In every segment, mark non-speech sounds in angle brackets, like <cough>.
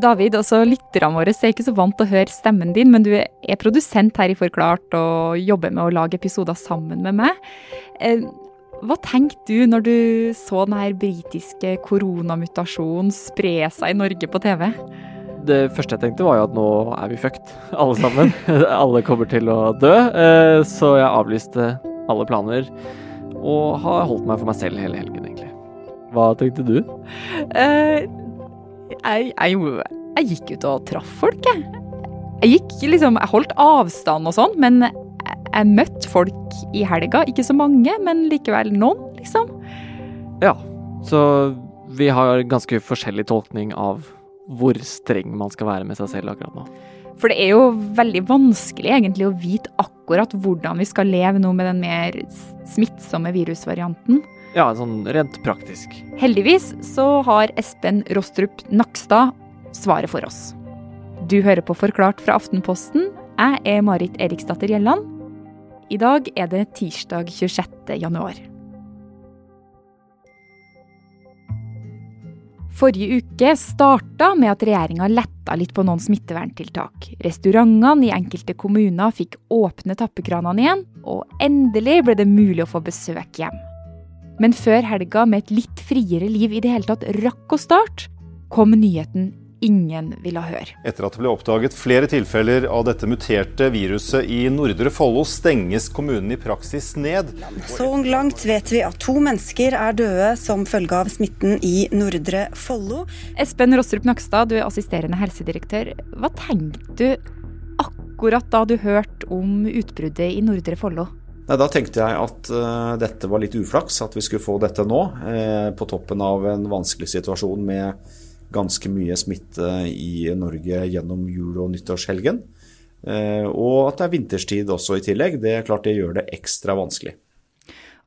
David, også lytterne våre er ikke så vant til å høre stemmen din, men du er produsent her i Forklart og jobber med å lage episoder sammen med meg. Eh, hva tenkte du når du så denne britiske koronamutasjonen spre seg i Norge på TV? Det første jeg tenkte, var jo at nå er vi fucked, <laughs> alle sammen. <laughs> alle kommer til å dø. Eh, så jeg avlyste alle planer og har holdt meg for meg selv hele helgen, egentlig. Hva tenkte du? Uh, jeg, jeg, jeg, gikk ut og traff folk, jeg. Jeg gikk liksom Jeg holdt avstand og sånn, men jeg, jeg møtte folk i helga. Ikke så mange, men likevel noen, liksom. Ja, så vi har ganske forskjellig tolkning av hvor streng man skal være med seg selv akkurat nå. For det er jo veldig vanskelig egentlig å vite akkurat hvordan vi skal leve nå med den mer smittsomme virusvarianten. Ja, sånn rent praktisk. Heldigvis så har Espen Rostrup Nakstad svaret for oss. Du hører på Forklart fra Aftenposten. Jeg er Marit Eriksdatter Gjelland. I dag er det tirsdag 26. januar. Forrige uke starta med at regjeringa letta litt på noen smitteverntiltak. Restaurantene i enkelte kommuner fikk åpne tappekranene igjen, og endelig ble det mulig å få besøk hjem. Men før helga med et litt friere liv i det hele tatt rakk å starte, kom nyheten ingen ville høre. Etter at det ble oppdaget flere tilfeller av dette muterte viruset i Nordre Follo, stenges kommunen i praksis ned. Så langt vet vi at to mennesker er døde som følge av smitten i Nordre Follo. Espen Rostrup Nakstad, du er assisterende helsedirektør. Hva tenkte du akkurat da du hørte om utbruddet i Nordre Follo? Nei, Da tenkte jeg at uh, dette var litt uflaks, at vi skulle få dette nå. Eh, på toppen av en vanskelig situasjon med ganske mye smitte i Norge gjennom jul- og nyttårshelgen. Eh, og at det er vinterstid også i tillegg. Det er klart det gjør det ekstra vanskelig.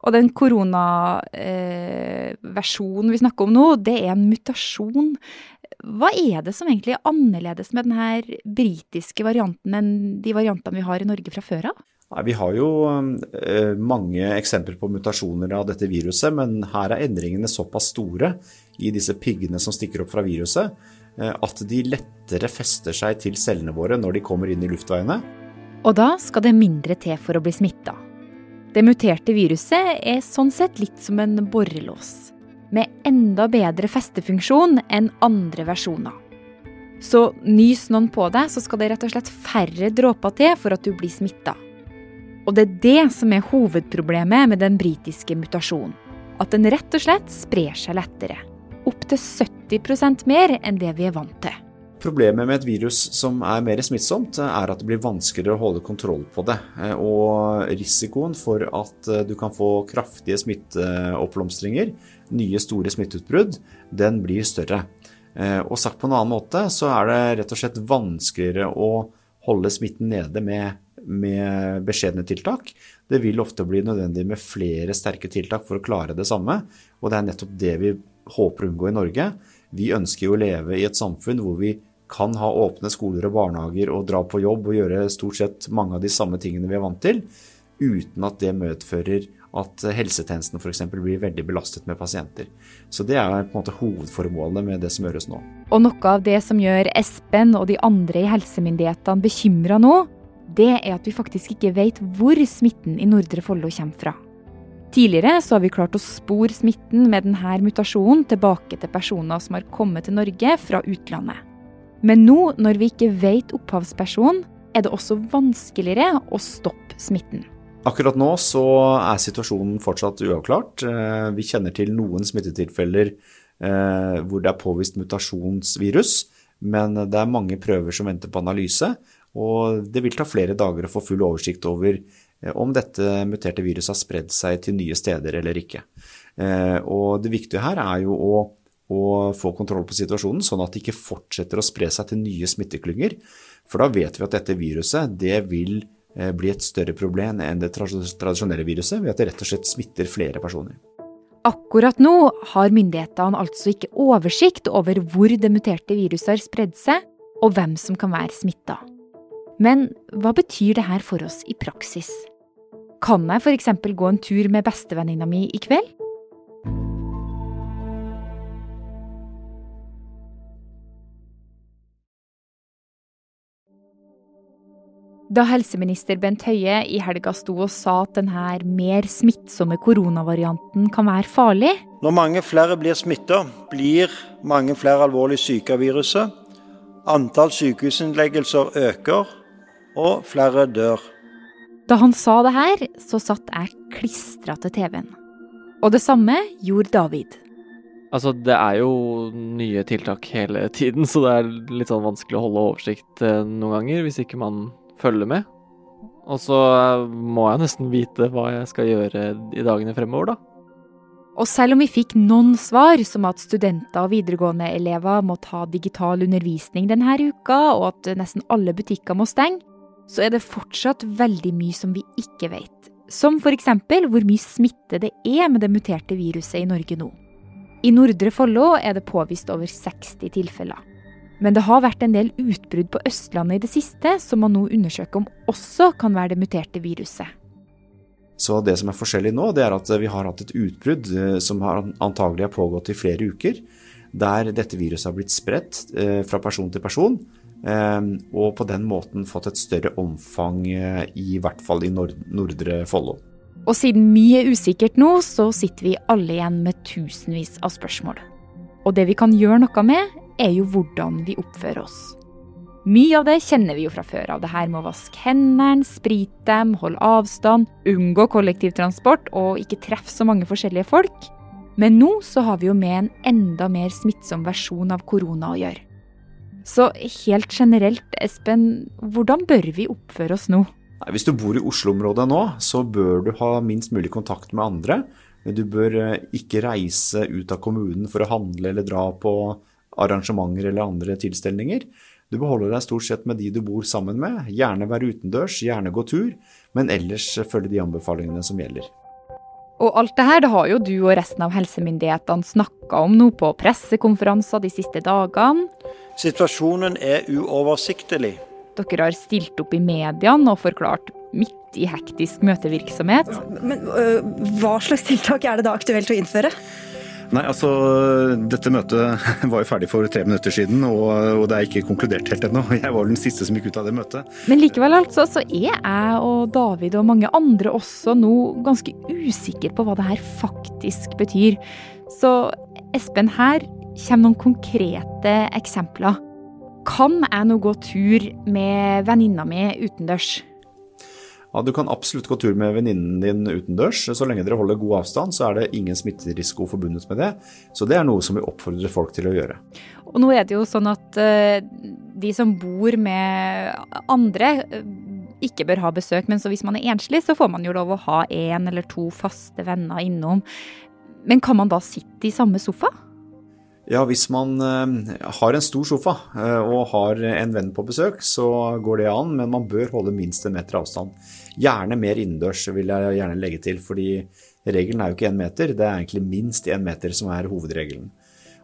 Og den koronaversjonen vi snakker om nå, det er en mutasjon. Hva er det som egentlig er annerledes med denne britiske varianten enn de variantene vi har i Norge fra før av? Nei, Vi har jo eh, mange eksempler på mutasjoner av dette viruset, men her er endringene såpass store i disse piggene som stikker opp fra viruset, eh, at de lettere fester seg til cellene våre når de kommer inn i luftveiene. Og da skal det mindre til for å bli smitta. Det muterte viruset er sånn sett litt som en borrelås, med enda bedre festefunksjon enn andre versjoner. Så nys noen på deg, så skal det rett og slett færre dråper til for at du blir smitta. Og det er det som er hovedproblemet med den britiske mutasjonen. At den rett og slett sprer seg lettere. Opptil 70% mer enn det vi er vant til. Problemet med et virus som er mer smittsomt, er at det blir vanskeligere å holde kontroll på det. Og risikoen for at du kan få kraftige smitteoppblomstringer, nye store smitteutbrudd, den blir større. Og sagt på en annen måte så er det rett og slett vanskeligere å holde smitten nede med med beskjedne tiltak. Det vil ofte bli nødvendig med flere sterke tiltak for å klare det samme. Og det er nettopp det vi håper å unngå i Norge. Vi ønsker jo å leve i et samfunn hvor vi kan ha åpne skoler og barnehager og dra på jobb og gjøre stort sett mange av de samme tingene vi er vant til, uten at det medfører at helsetjenesten f.eks. blir veldig belastet med pasienter. Så det er på en måte hovedformålet med det som gjøres nå. Og noe av det som gjør Espen og de andre i helsemyndighetene bekymra nå, det er at vi faktisk ikke vet hvor smitten i Nordre Follo kommer fra. Tidligere så har vi klart å spore smitten med denne mutasjonen tilbake til personer som har kommet til Norge fra utlandet. Men nå, når vi ikke vet opphavspersonen, er det også vanskeligere å stoppe smitten. Akkurat nå så er situasjonen fortsatt uavklart. Eh, vi kjenner til noen smittetilfeller eh, hvor det er påvist mutasjonsvirus, men det er mange prøver som venter på analyse. Og det vil ta flere dager å få full oversikt over eh, om dette muterte viruset har spredd seg til nye steder eller ikke. Eh, og det viktige her er jo å, å få kontroll på situasjonen, sånn at det ikke fortsetter å spre seg til nye smitteklynger. For da vet vi at dette viruset det vil eh, bli et større problem enn det tradisjonelle viruset, ved at det rett og slett smitter flere personer. Akkurat nå har myndighetene altså ikke oversikt over hvor det muterte viruset har spredd seg, og hvem som kan være smitta. Men hva betyr det her for oss i praksis? Kan jeg f.eks. gå en tur med bestevenninna mi i kveld? Da helseminister Bent Høie i helga sto og sa at denne mer smittsomme koronavarianten kan være farlig Når mange flere blir smitta, blir mange flere alvorlig syke av viruset. Antall sykehusinnleggelser øker og flere dør. Da han sa det her, så satt jeg klistra til TV-en. Og det samme gjorde David. Altså, det er jo nye tiltak hele tiden, så det er litt sånn vanskelig å holde oversikt eh, noen ganger hvis ikke man følger med. Og så eh, må jeg nesten vite hva jeg skal gjøre i dagene fremover, da. Og selv om vi fikk noen svar, som at studenter og videregående elever må ta digital undervisning denne uka, og at nesten alle butikker må stenge, så er det fortsatt veldig mye som vi ikke vet. Som f.eks. hvor mye smitte det er med det muterte viruset i Norge nå. I Nordre Follo er det påvist over 60 tilfeller. Men det har vært en del utbrudd på Østlandet i det siste, som man nå undersøker om også kan være det muterte viruset. Så det som er forskjellig nå, det er at vi har hatt et utbrudd eh, som har antagelig har pågått i flere uker, der dette viruset har blitt spredt eh, fra person til person, og på den måten fått et større omfang, i hvert fall i Nordre Follo. Og siden mye er usikkert nå, så sitter vi alle igjen med tusenvis av spørsmål. Og det vi kan gjøre noe med, er jo hvordan vi oppfører oss. Mye av det kjenner vi jo fra før av. Det her med å vaske hendene, sprite dem, holde avstand, unngå kollektivtransport og ikke treffe så mange forskjellige folk. Men nå så har vi jo med en enda mer smittsom versjon av korona å gjøre. Så helt generelt, Espen, hvordan bør vi oppføre oss nå? Hvis du bor i Oslo-området nå, så bør du ha minst mulig kontakt med andre. Du bør eh, ikke reise ut av kommunen for å handle eller dra på arrangementer eller andre tilstelninger. Du beholder deg stort sett med de du bor sammen med. Gjerne være utendørs, gjerne gå tur, men ellers følge de anbefalingene som gjelder. Og alt det her det har jo du og resten av helsemyndighetene snakka om nå på pressekonferanser de siste dagene. Situasjonen er uoversiktlig. Dere har stilt opp i mediene og forklart midt i hektisk møtevirksomhet. Men øh, hva slags tiltak er det da aktuelt å innføre? Nei, altså Dette møtet <laughs> var jo ferdig for tre minutter siden, og, og det er ikke konkludert helt ennå. Jeg var den siste som gikk ut av det møtet. Men likevel altså, så er jeg og David og mange andre også nå ganske usikre på hva det her faktisk betyr. Så Espen, her kommer noen konkrete eksempler. Kan jeg nå gå tur med venninna mi utendørs? Ja, Du kan absolutt gå tur med venninnen din utendørs. Så lenge dere holder god avstand, så er det ingen smitterisiko forbundet med det. Så det er noe som vi oppfordrer folk til å gjøre. Og nå er det jo sånn at uh, de som bor med andre, uh, ikke bør ha besøk. Men hvis man er enslig, så får man jo lov å ha én eller to faste venner innom. Men kan man da sitte i samme sofa? Ja, hvis man uh, har en stor sofa uh, og har en venn på besøk, så går det an, men man bør holde minst en meter avstand. Gjerne mer innendørs, vil jeg gjerne legge til, fordi regelen er jo ikke én meter, det er egentlig minst én meter som er hovedregelen.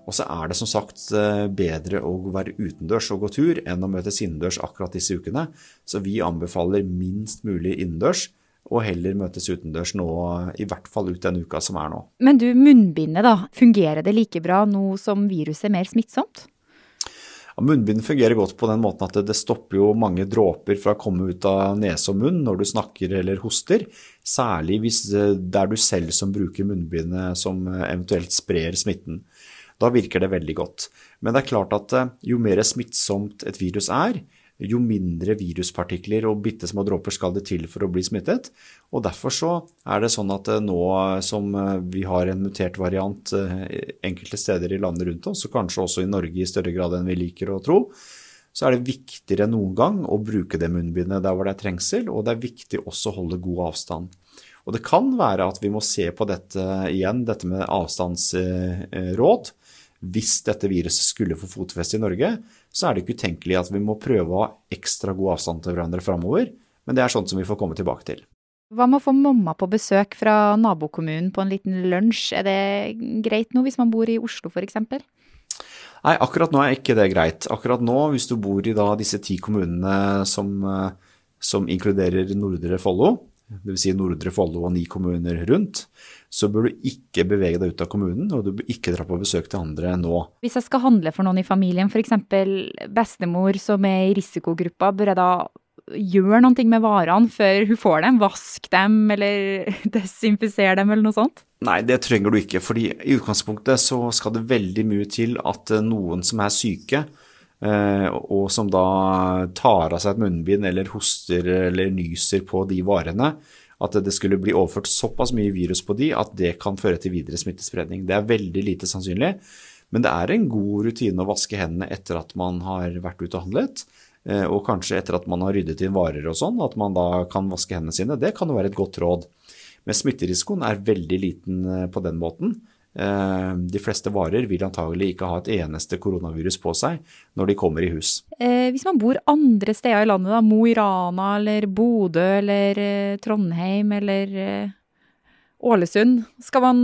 Og så er det som sagt uh, bedre å være utendørs og gå tur enn å møtes innendørs akkurat disse ukene, så vi anbefaler minst mulig innendørs og heller møtes utendørs nå, i hvert fall ut den uka som er nå. Men du, munnbindet da, fungerer det like bra nå som viruset er mer smittsomt? Ja, munnbind fungerer godt på den måten at det, stopper jo mange dråper fra å komme ut av nese og munn når du snakker eller hoster. Særlig hvis det er du selv som bruker munnbindet som eventuelt sprer smitten. Da virker det veldig godt. Men det er klart at eh, jo mer smittsomt et virus er, jo mindre viruspartikler og bitte små dråper skal det til for å bli smittet. Og Derfor så er det sånn at eh, nå som eh, vi har en mutert variant eh, enkelte steder i landet rundt oss, og kanskje også i Norge i større grad enn vi liker å tro, så er det viktigere enn noen gang å bruke det munnbindet der hvor det er trengsel, og det er viktig også å holde god avstand. Og Det kan være at vi må se på dette igjen, dette med avstandsråd. Hvis dette viruset skulle få fotfeste i Norge, så er det ikke utenkelig at vi må prøve å ha ekstra god avstand til hverandre framover. Men det er sånt som vi får komme tilbake til. Hva med å få mamma på besøk fra nabokommunen på en liten lunsj? Er det greit nå hvis man bor i Oslo f.eks.? Nei, akkurat nå er ikke det greit. Akkurat nå, hvis du bor i disse ti kommunene som, eh, som inkluderer Nordre Follo, dvs. Si Nordre Follo og ni kommuner rundt, så bør du ikke bevege deg ut av kommunen, og du bør ikke dra på besøk til andre nå. Hvis jeg skal handle for noen i familien, f.eks. bestemor som er i risikogruppa, bør jeg da gjøre noe med varene før hun får dem? Vask dem, eller <laughs> desinfisere dem, eller noe sånt? Nei, det trenger du ikke. fordi i utgangspunktet så skal det veldig mye til at noen som er syke, og som da tar av seg et munnbind eller hoster eller nyser på de varene, at det skulle bli overført såpass mye virus på de at det kan føre til videre smittespredning. Det er veldig lite sannsynlig. Men det er en god rutine å vaske hendene etter at man har vært ute og handlet. Eh, og kanskje etter at man har ryddet inn varer og sånn, at man da kan vaske hendene sine. Det kan jo være et godt råd. Men smitterisikoen er veldig liten eh, på den måten. Eh, de fleste varer vil antagelig ikke ha et eneste koronavirus på seg når de kommer i hus. Hvis man bor andre steder i landet, da, Mo i Rana eller Bodø eller Trondheim eller Ålesund, skal man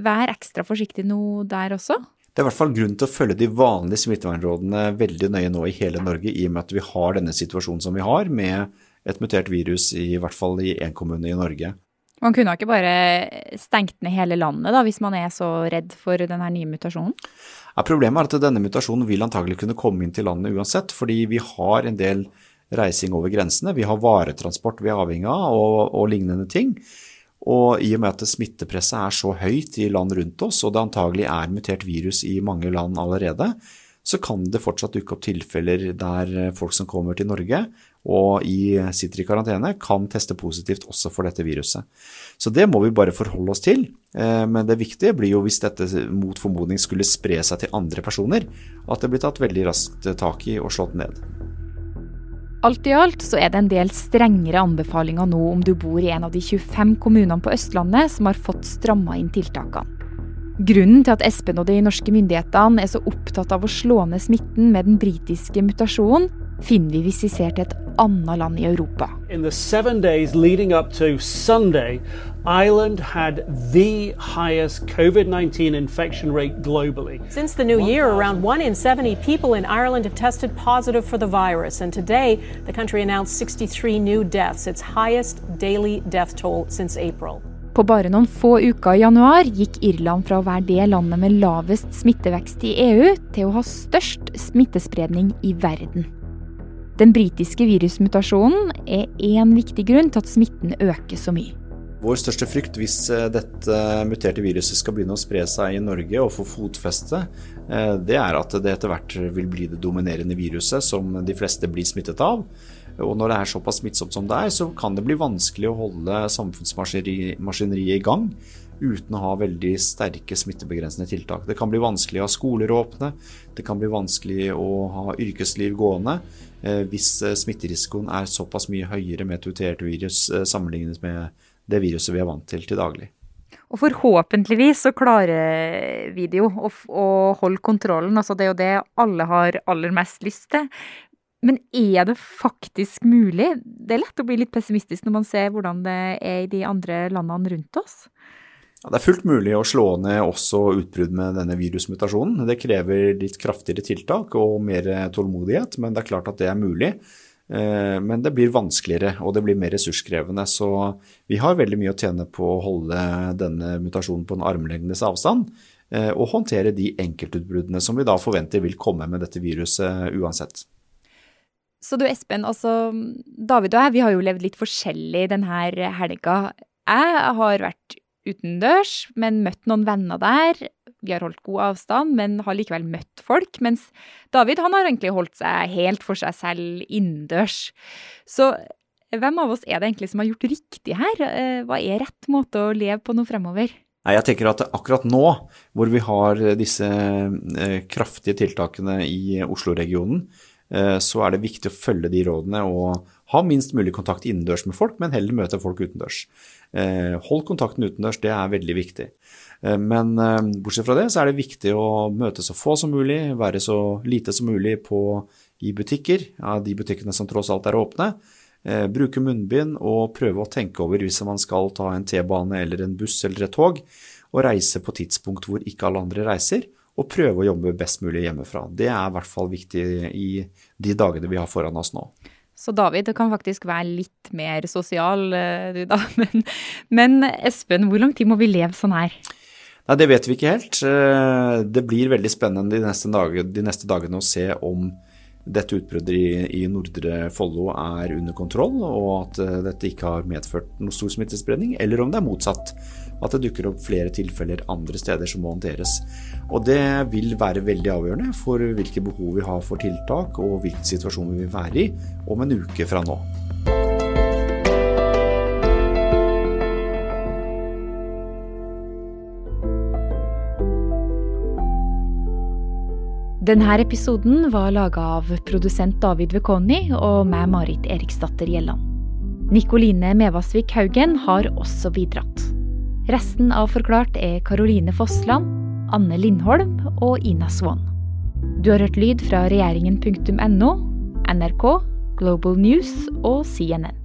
være ekstra forsiktig nå der også? Det er i hvert fall grunn til å følge de vanlige smittevernrådene veldig nøye nå i hele Norge, i og med at vi har denne situasjonen som vi har, med et mutert virus i, i hvert fall i én kommune i Norge. Man kunne ikke bare stengt ned hele landet da, hvis man er så redd for denne nye mutasjonen? Ja, problemet er at denne mutasjonen vil antagelig kunne komme inn til landet uansett, fordi vi har en del reising over grensene. Vi har varetransport vi er avhengig av, og, og lignende ting. Og i og med at smittepresset er så høyt i land rundt oss, og det antagelig er mutert virus i mange land allerede, så kan det fortsatt dukke opp tilfeller der folk som kommer til Norge og i, sitter i karantene, kan teste positivt også for dette viruset. Så det må vi bare forholde oss til. Eh, men det viktige blir jo hvis dette mot formodning skulle spre seg til andre personer, at det blir tatt veldig raskt tak i og slått ned. Alt i alt så er det en del strengere anbefalinger nå om du bor i en av de 25 kommunene på Østlandet som har fått stramma inn tiltakene. Grunnen til at Espen og de norske myndighetene er så opptatt av å slå ned smitten med den britiske mutasjonen, finner vi hvis vi ser til et annet land i Europa. In the seven days leading up to Sunday, Ireland had the highest COVID 19 infection rate globally. Since the new year, around 1 in 70 people in Ireland have tested positive for the virus. And today, the country announced 63 new deaths, its highest daily death toll since April. På bare noen få uker i januar gikk Irland fra å være det landet med lavest smittevekst i EU, til å ha størst smittespredning i verden. Den britiske virusmutasjonen er én viktig grunn til at smitten øker så mye. Vår største frykt hvis eh, dette muterte viruset skal begynne å spre seg i Norge og få fotfeste, eh, det er at det etter hvert vil bli det dominerende viruset som de fleste blir smittet av. Og når det er såpass smittsomt som det er, så kan det bli vanskelig å holde samfunnsmaskineriet i gang uten å ha veldig sterke smittebegrensende tiltak. Det kan bli vanskelig å ha skoler åpne, det kan bli vanskelig å ha yrkesliv gående eh, hvis eh, smitterisikoen er såpass mye høyere med tutert virus eh, sammenlignet med det viruset vi er vant til til daglig. Og forhåpentligvis så klarer vi det jo å, holde kontrollen. Altså det er jo det alle har aller mest lyst til. Men er det faktisk mulig? Det er lett å bli litt pessimistisk når man ser hvordan det er i de andre landene rundt oss. Ja, det er fullt mulig å slå ned også utbrudd med denne virusmutasjonen. Det krever litt kraftigere tiltak og mer tålmodighet, men det er klart at det er mulig. Eh, men det blir vanskeligere, og det blir mer ressurskrevende. Så vi har veldig mye å tjene på å holde denne mutasjonen på en armlengdes avstand. Eh, og håndtere de enkeltutbruddene som vi da forventer vil komme med dette viruset uansett. Så du Espen, altså David og jeg, vi har jo levd litt forskjellig denne helga. Jeg har vært utendørs, men møtt noen venner der. Vi har holdt god avstand, men har likevel møtt folk. Mens David han har egentlig holdt seg helt for seg selv innendørs. Så hvem av oss er det egentlig som har gjort riktig her? Eh, hva er rett måte å leve på nå fremover? Nei, jeg tenker at akkurat nå, hvor vi har disse eh, kraftige tiltakene i Oslo-regionen, så er det viktig å følge de rådene og ha minst mulig kontakt innendørs med folk, men heller møte folk utendørs. Eh, hold kontakten utendørs, det er veldig viktig. Eh, men bortsett fra det, så er det viktig å møte så få som mulig, være så lite som mulig på, i butikker, ja, de butikkene som tross alt er åpne. Bruke munnbind og prøve å tenke over hvis man skal ta en T-bane eller en buss eller et tog, og reise på tidspunkt hvor ikke alle andre reiser og prøve å jobbe best mulig hjemmefra. Det er i hvert fall viktig i de dagene vi har foran oss nå. Så David, du kan faktisk være litt mer sosial eh, du da. <laughs> Men, men Espen, hvor lang tid må vi leve sånn her? Nei, Det vet vi ikke helt. Eh, det blir veldig spennende de neste, dagene, de neste dagene å se om dette utbruddet i, i Nordre Follo er under kontroll, og at uh, dette ikke har medført noe stor smittespredning, eller om det er motsatt. At det dukker opp flere tilfeller andre steder som må håndteres. Og det vil være veldig avgjørende for hvilke behov vi har for tiltak, og hvilken situasjon vi vil være i om en uke fra nå. Denne episoden var laga av produsent David Vekoni og meg, Marit Eriksdatter Gjelland. Nikoline Mevasvik Haugen har også bidratt. Resten av Forklart er Karoline Fossland, Anne Lindholm og Ina Swann. Du har hørt lyd fra regjeringen.no, NRK, Global News og CNN.